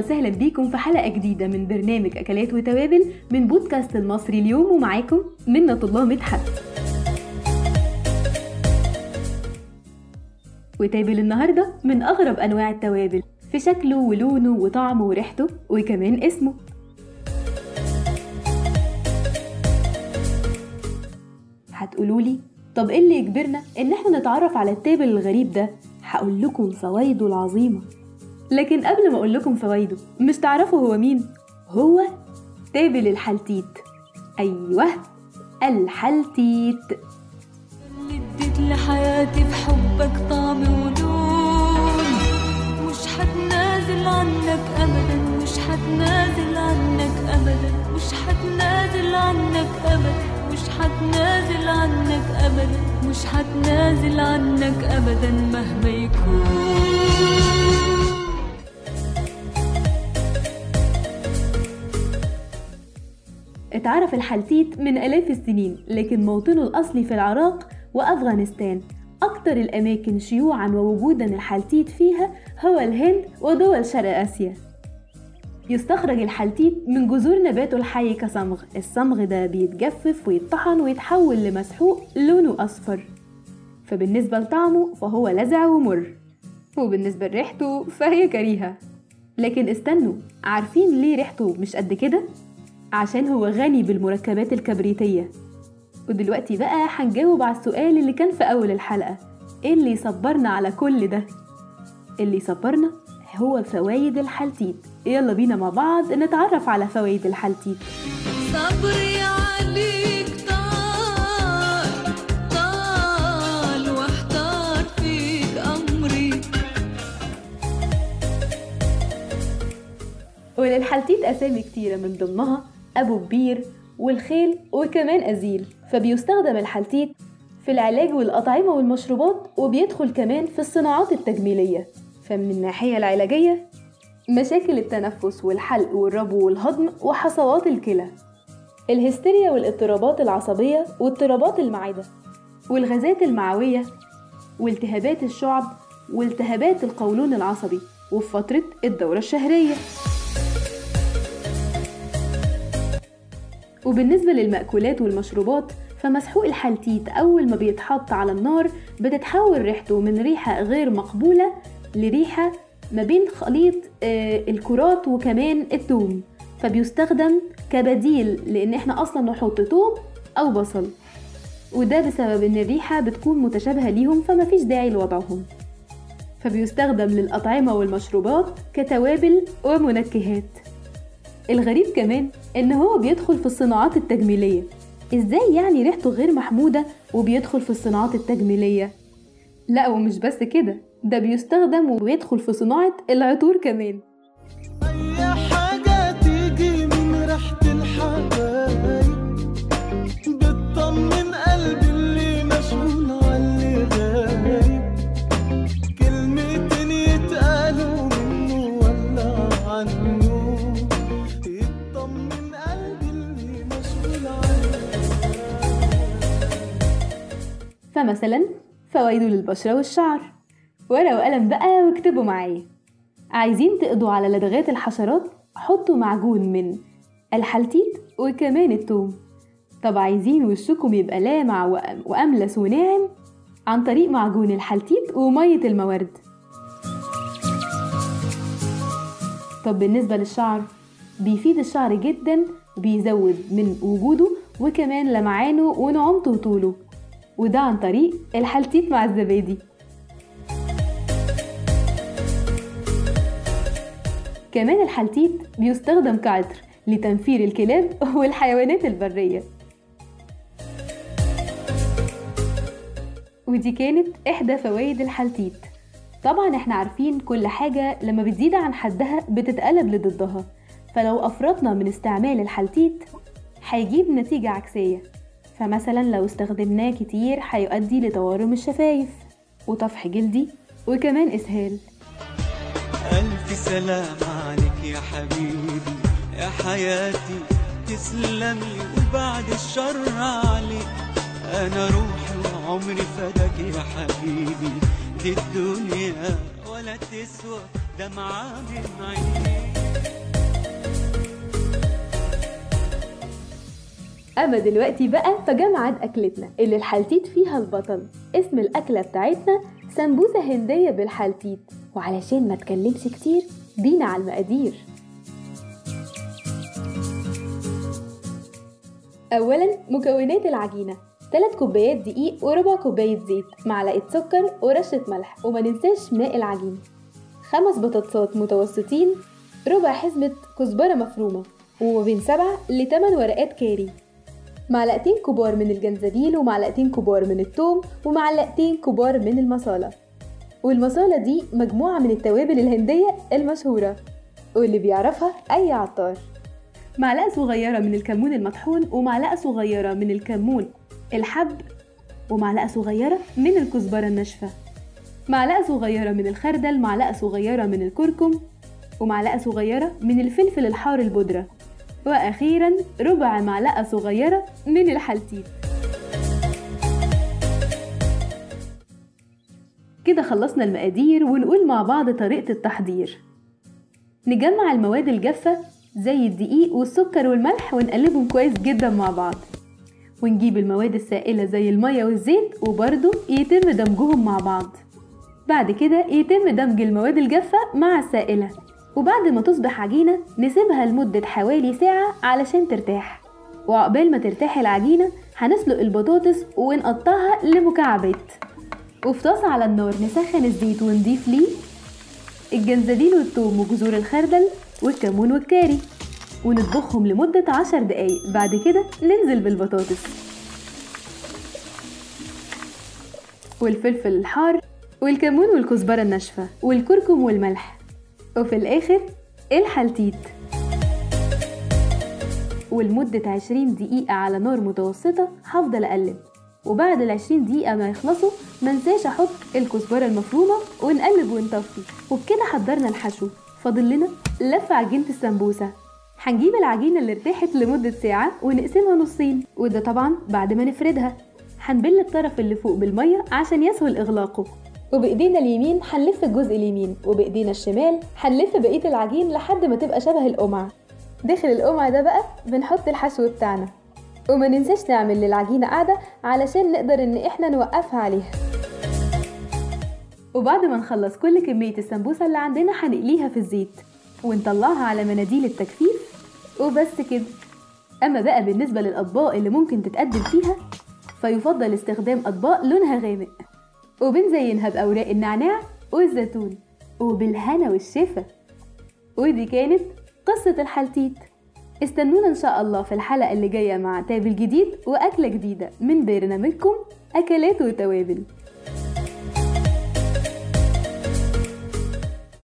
وسهلا بيكم في حلقة جديدة من برنامج أكلات وتوابل من بودكاست المصري اليوم ومعاكم منة الله مدحت. وتابل النهاردة من أغرب أنواع التوابل في شكله ولونه وطعمه وريحته وكمان اسمه. هتقولولي طب إيه اللي يجبرنا إن إحنا نتعرف على التابل الغريب ده؟ هقول لكم فوائده العظيمة. لكن قبل ما أقول لكم فوائده مش تعرفوا هو مين؟ هو تابل الحلتيت. أيوه الحلتيت. اللي اديت لحياتي بحبك طعم ولون مش حتنازل عنك ابدا مش حتنازل عنك ابدا. مش حتنازل عنك ابدا مش حتنازل عنك ابدا. مش حتنازل عنك ابدا مهما يكون. اتعرف الحلتيت من آلاف السنين لكن موطنه الأصلي في العراق وأفغانستان. أكتر الأماكن شيوعا ووجودا الحلتيت فيها هو الهند ودول شرق آسيا. يستخرج الحلتيت من جذور نباته الحي كصمغ. الصمغ ده بيتجفف ويتطحن ويتحول لمسحوق لونه أصفر. فبالنسبة لطعمه فهو لذع ومر. وبالنسبة لريحته فهي كريهة. لكن استنوا عارفين ليه ريحته مش قد كده؟ عشان هو غني بالمركبات الكبريتية. ودلوقتي بقى هنجاوب على السؤال اللي كان في أول الحلقة. إيه اللي يصبرنا على كل ده؟ اللي يصبرنا هو فوايد الحلتيت يلا بينا مع بعض نتعرف على فوايد الحلتيت صبري عليك طال طال واحتار فيك أمري. وللحلتيت أسامي كتيرة من ضمنها أبو كبير والخيل وكمان أزيل فبيستخدم الحلتيت في العلاج والأطعمة والمشروبات وبيدخل كمان في الصناعات التجميلية. فمن الناحية العلاجية مشاكل التنفس والحلق والربو والهضم وحصوات الكلى الهستيريا والاضطرابات العصبية واضطرابات المعدة والغازات المعوية والتهابات الشعب والتهابات القولون العصبي وفي فترة الدورة الشهرية. وبالنسبة للمأكولات والمشروبات فمسحوق الحلتيت أول ما بيتحط على النار بتتحول ريحته من ريحة غير مقبولة لريحة ما بين خليط آه، الكرات وكمان التوم فبيستخدم كبديل لأن إحنا أصلا نحط توم أو بصل. وده بسبب إن الريحة بتكون متشابهة ليهم فمفيش داعي لوضعهم. فبيستخدم للأطعمة والمشروبات كتوابل ومنكهات. الغريب كمان إن هو بيدخل في الصناعات التجميلية. إزاي يعني ريحته غير محمودة وبيدخل في الصناعات التجميلية؟ لا ومش بس كده ده بيستخدم وبيدخل في صناعة العطور كمان. فمثلا فوائده للبشرة والشعر. ورقة وقلم بقى واكتبوا معايا. عايزين تقضوا على لدغات الحشرات؟ حطوا معجون من الحلتيت وكمان التوم. طب عايزين وشكم يبقى لامع وأم- وأملس وناعم عن طريق معجون الحلتيت ومية المورد طب بالنسبة للشعر بيفيد الشعر جدا وبيزود من وجوده وكمان لمعانه ونعومته وطوله. وده عن طريق الحلتيت مع الزبادي. كمان الحلتيت بيستخدم كعطر لتنفير الكلاب والحيوانات البرية. ودي كانت إحدى فوائد الحلتيت طبعا إحنا عارفين كل حاجة لما بتزيد عن حدها بتتقلب لضدها. فلو أفرطنا من استعمال الحلتيت هيجيب نتيجة عكسية. فمثلا لو استخدمناه كتير هيؤدي لتورم الشفايف وطفح جلدي وكمان إسهال. ألف سلام عليك يا حبيبي يا حياتي تسلمي وبعد الشر عليك. أنا روحي وعمري فداك يا حبيبي دي الدنيا ولا تسوى دمعة من عينيك. أما دلوقتي بقى فجا ميعاد أكلتنا اللي الحلتيت فيها البطل. اسم الأكلة بتاعتنا سمبوسة هندية بالحلتيت. وعلشان ما تكلمش كتير بينا على المقادير. أولا مكونات العجينة. 3 كوبايات دقيق وربع كوباية زيت معلقة سكر ورشة ملح وما ننساش ماء العجينة خمس بطاطسات متوسطين ربع حزمة كزبرة مفرومة وما بين سبع لتمن ورقات كاري. معلقتين كبار من الجنزبيل ومعلقتين كبار من الثوم ومعلقتين كبار من المصالة. والمصالة دي مجموعة من التوابل الهندية المشهورة واللي بيعرفها أي عطار. معلقة صغيرة من الكمون المطحون ومعلقة صغيرة من الكمون الحب ومعلقة صغيرة من الكزبرة الناشفة. معلقة صغيرة من الخردل معلقة صغيرة من الكركم ومعلقة صغيرة من الفلفل الحار البودرة. وأخيرا ربع معلقة صغيرة من الحلتيت كده خلصنا المقادير ونقول مع بعض طريقة التحضير. نجمع المواد الجافة زي الدقيق والسكر والملح ونقلبهم كويس جدا مع بعض. ونجيب المواد السائلة زي المية والزيت وبرضه يتم دمجهم مع بعض. بعد كده يتم دمج المواد الجافة مع السائلة. وبعد ما تصبح عجينة نسيبها لمدة حوالي ساعة علشان ترتاح. وعقبال ما ترتاح العجينة هنسلق البطاطس ونقطعها لمكعبات. وفي طاسة على النار نسخن الزيت ونضيف ليه الجنزبيل والثوم وجذور الخردل والكمون والكاري. ونطبخهم لمدة عشر دقايق. بعد كده ننزل بالبطاطس. والفلفل الحار والكمون والكزبرة الناشفة والكركم والملح. وفي الآخر الحلتيت. ولمدة عشرين دقيقة على نار متوسطة هفضل أقلب. وبعد العشرين دقيقة ما يخلصوا منساش أحط الكزبرة المفرومة ونقلب ونطفي. وبكده حضرنا الحشو. فاضل لنا لف عجينة السمبوسة. هنجيب العجينة اللي ارتاحت لمدة ساعة ونقسمها نصين. وده طبعا بعد ما نفردها. هنبل الطرف اللي فوق بالمية عشان يسهل إغلاقه. وبإيدينا اليمين هنلف الجزء اليمين وبإيدينا الشمال هنلف بقية العجين لحد ما تبقى شبه القمع. داخل القمع ده بقى بنحط الحشو بتاعنا. وما ننساش نعمل للعجينة قاعدة علشان نقدر إن إحنا نوقفها عليها. وبعد ما نخلص كل كمية السمبوسة اللي عندنا هنقليها في الزيت ونطلعها على مناديل التجفيف وبس كده. أما بقى بالنسبة للأطباق اللي ممكن تتقدم فيها فيفضل استخدام أطباق لونها غامق. وبنزينها بأوراق النعناع والزيتون وبالهنا والشفا. ودي كانت قصة الحلتيت. استنونا إن شاء الله في الحلقة اللي جاية مع تابل جديد وأكلة جديدة من برنامجكم أكلات وتوابل.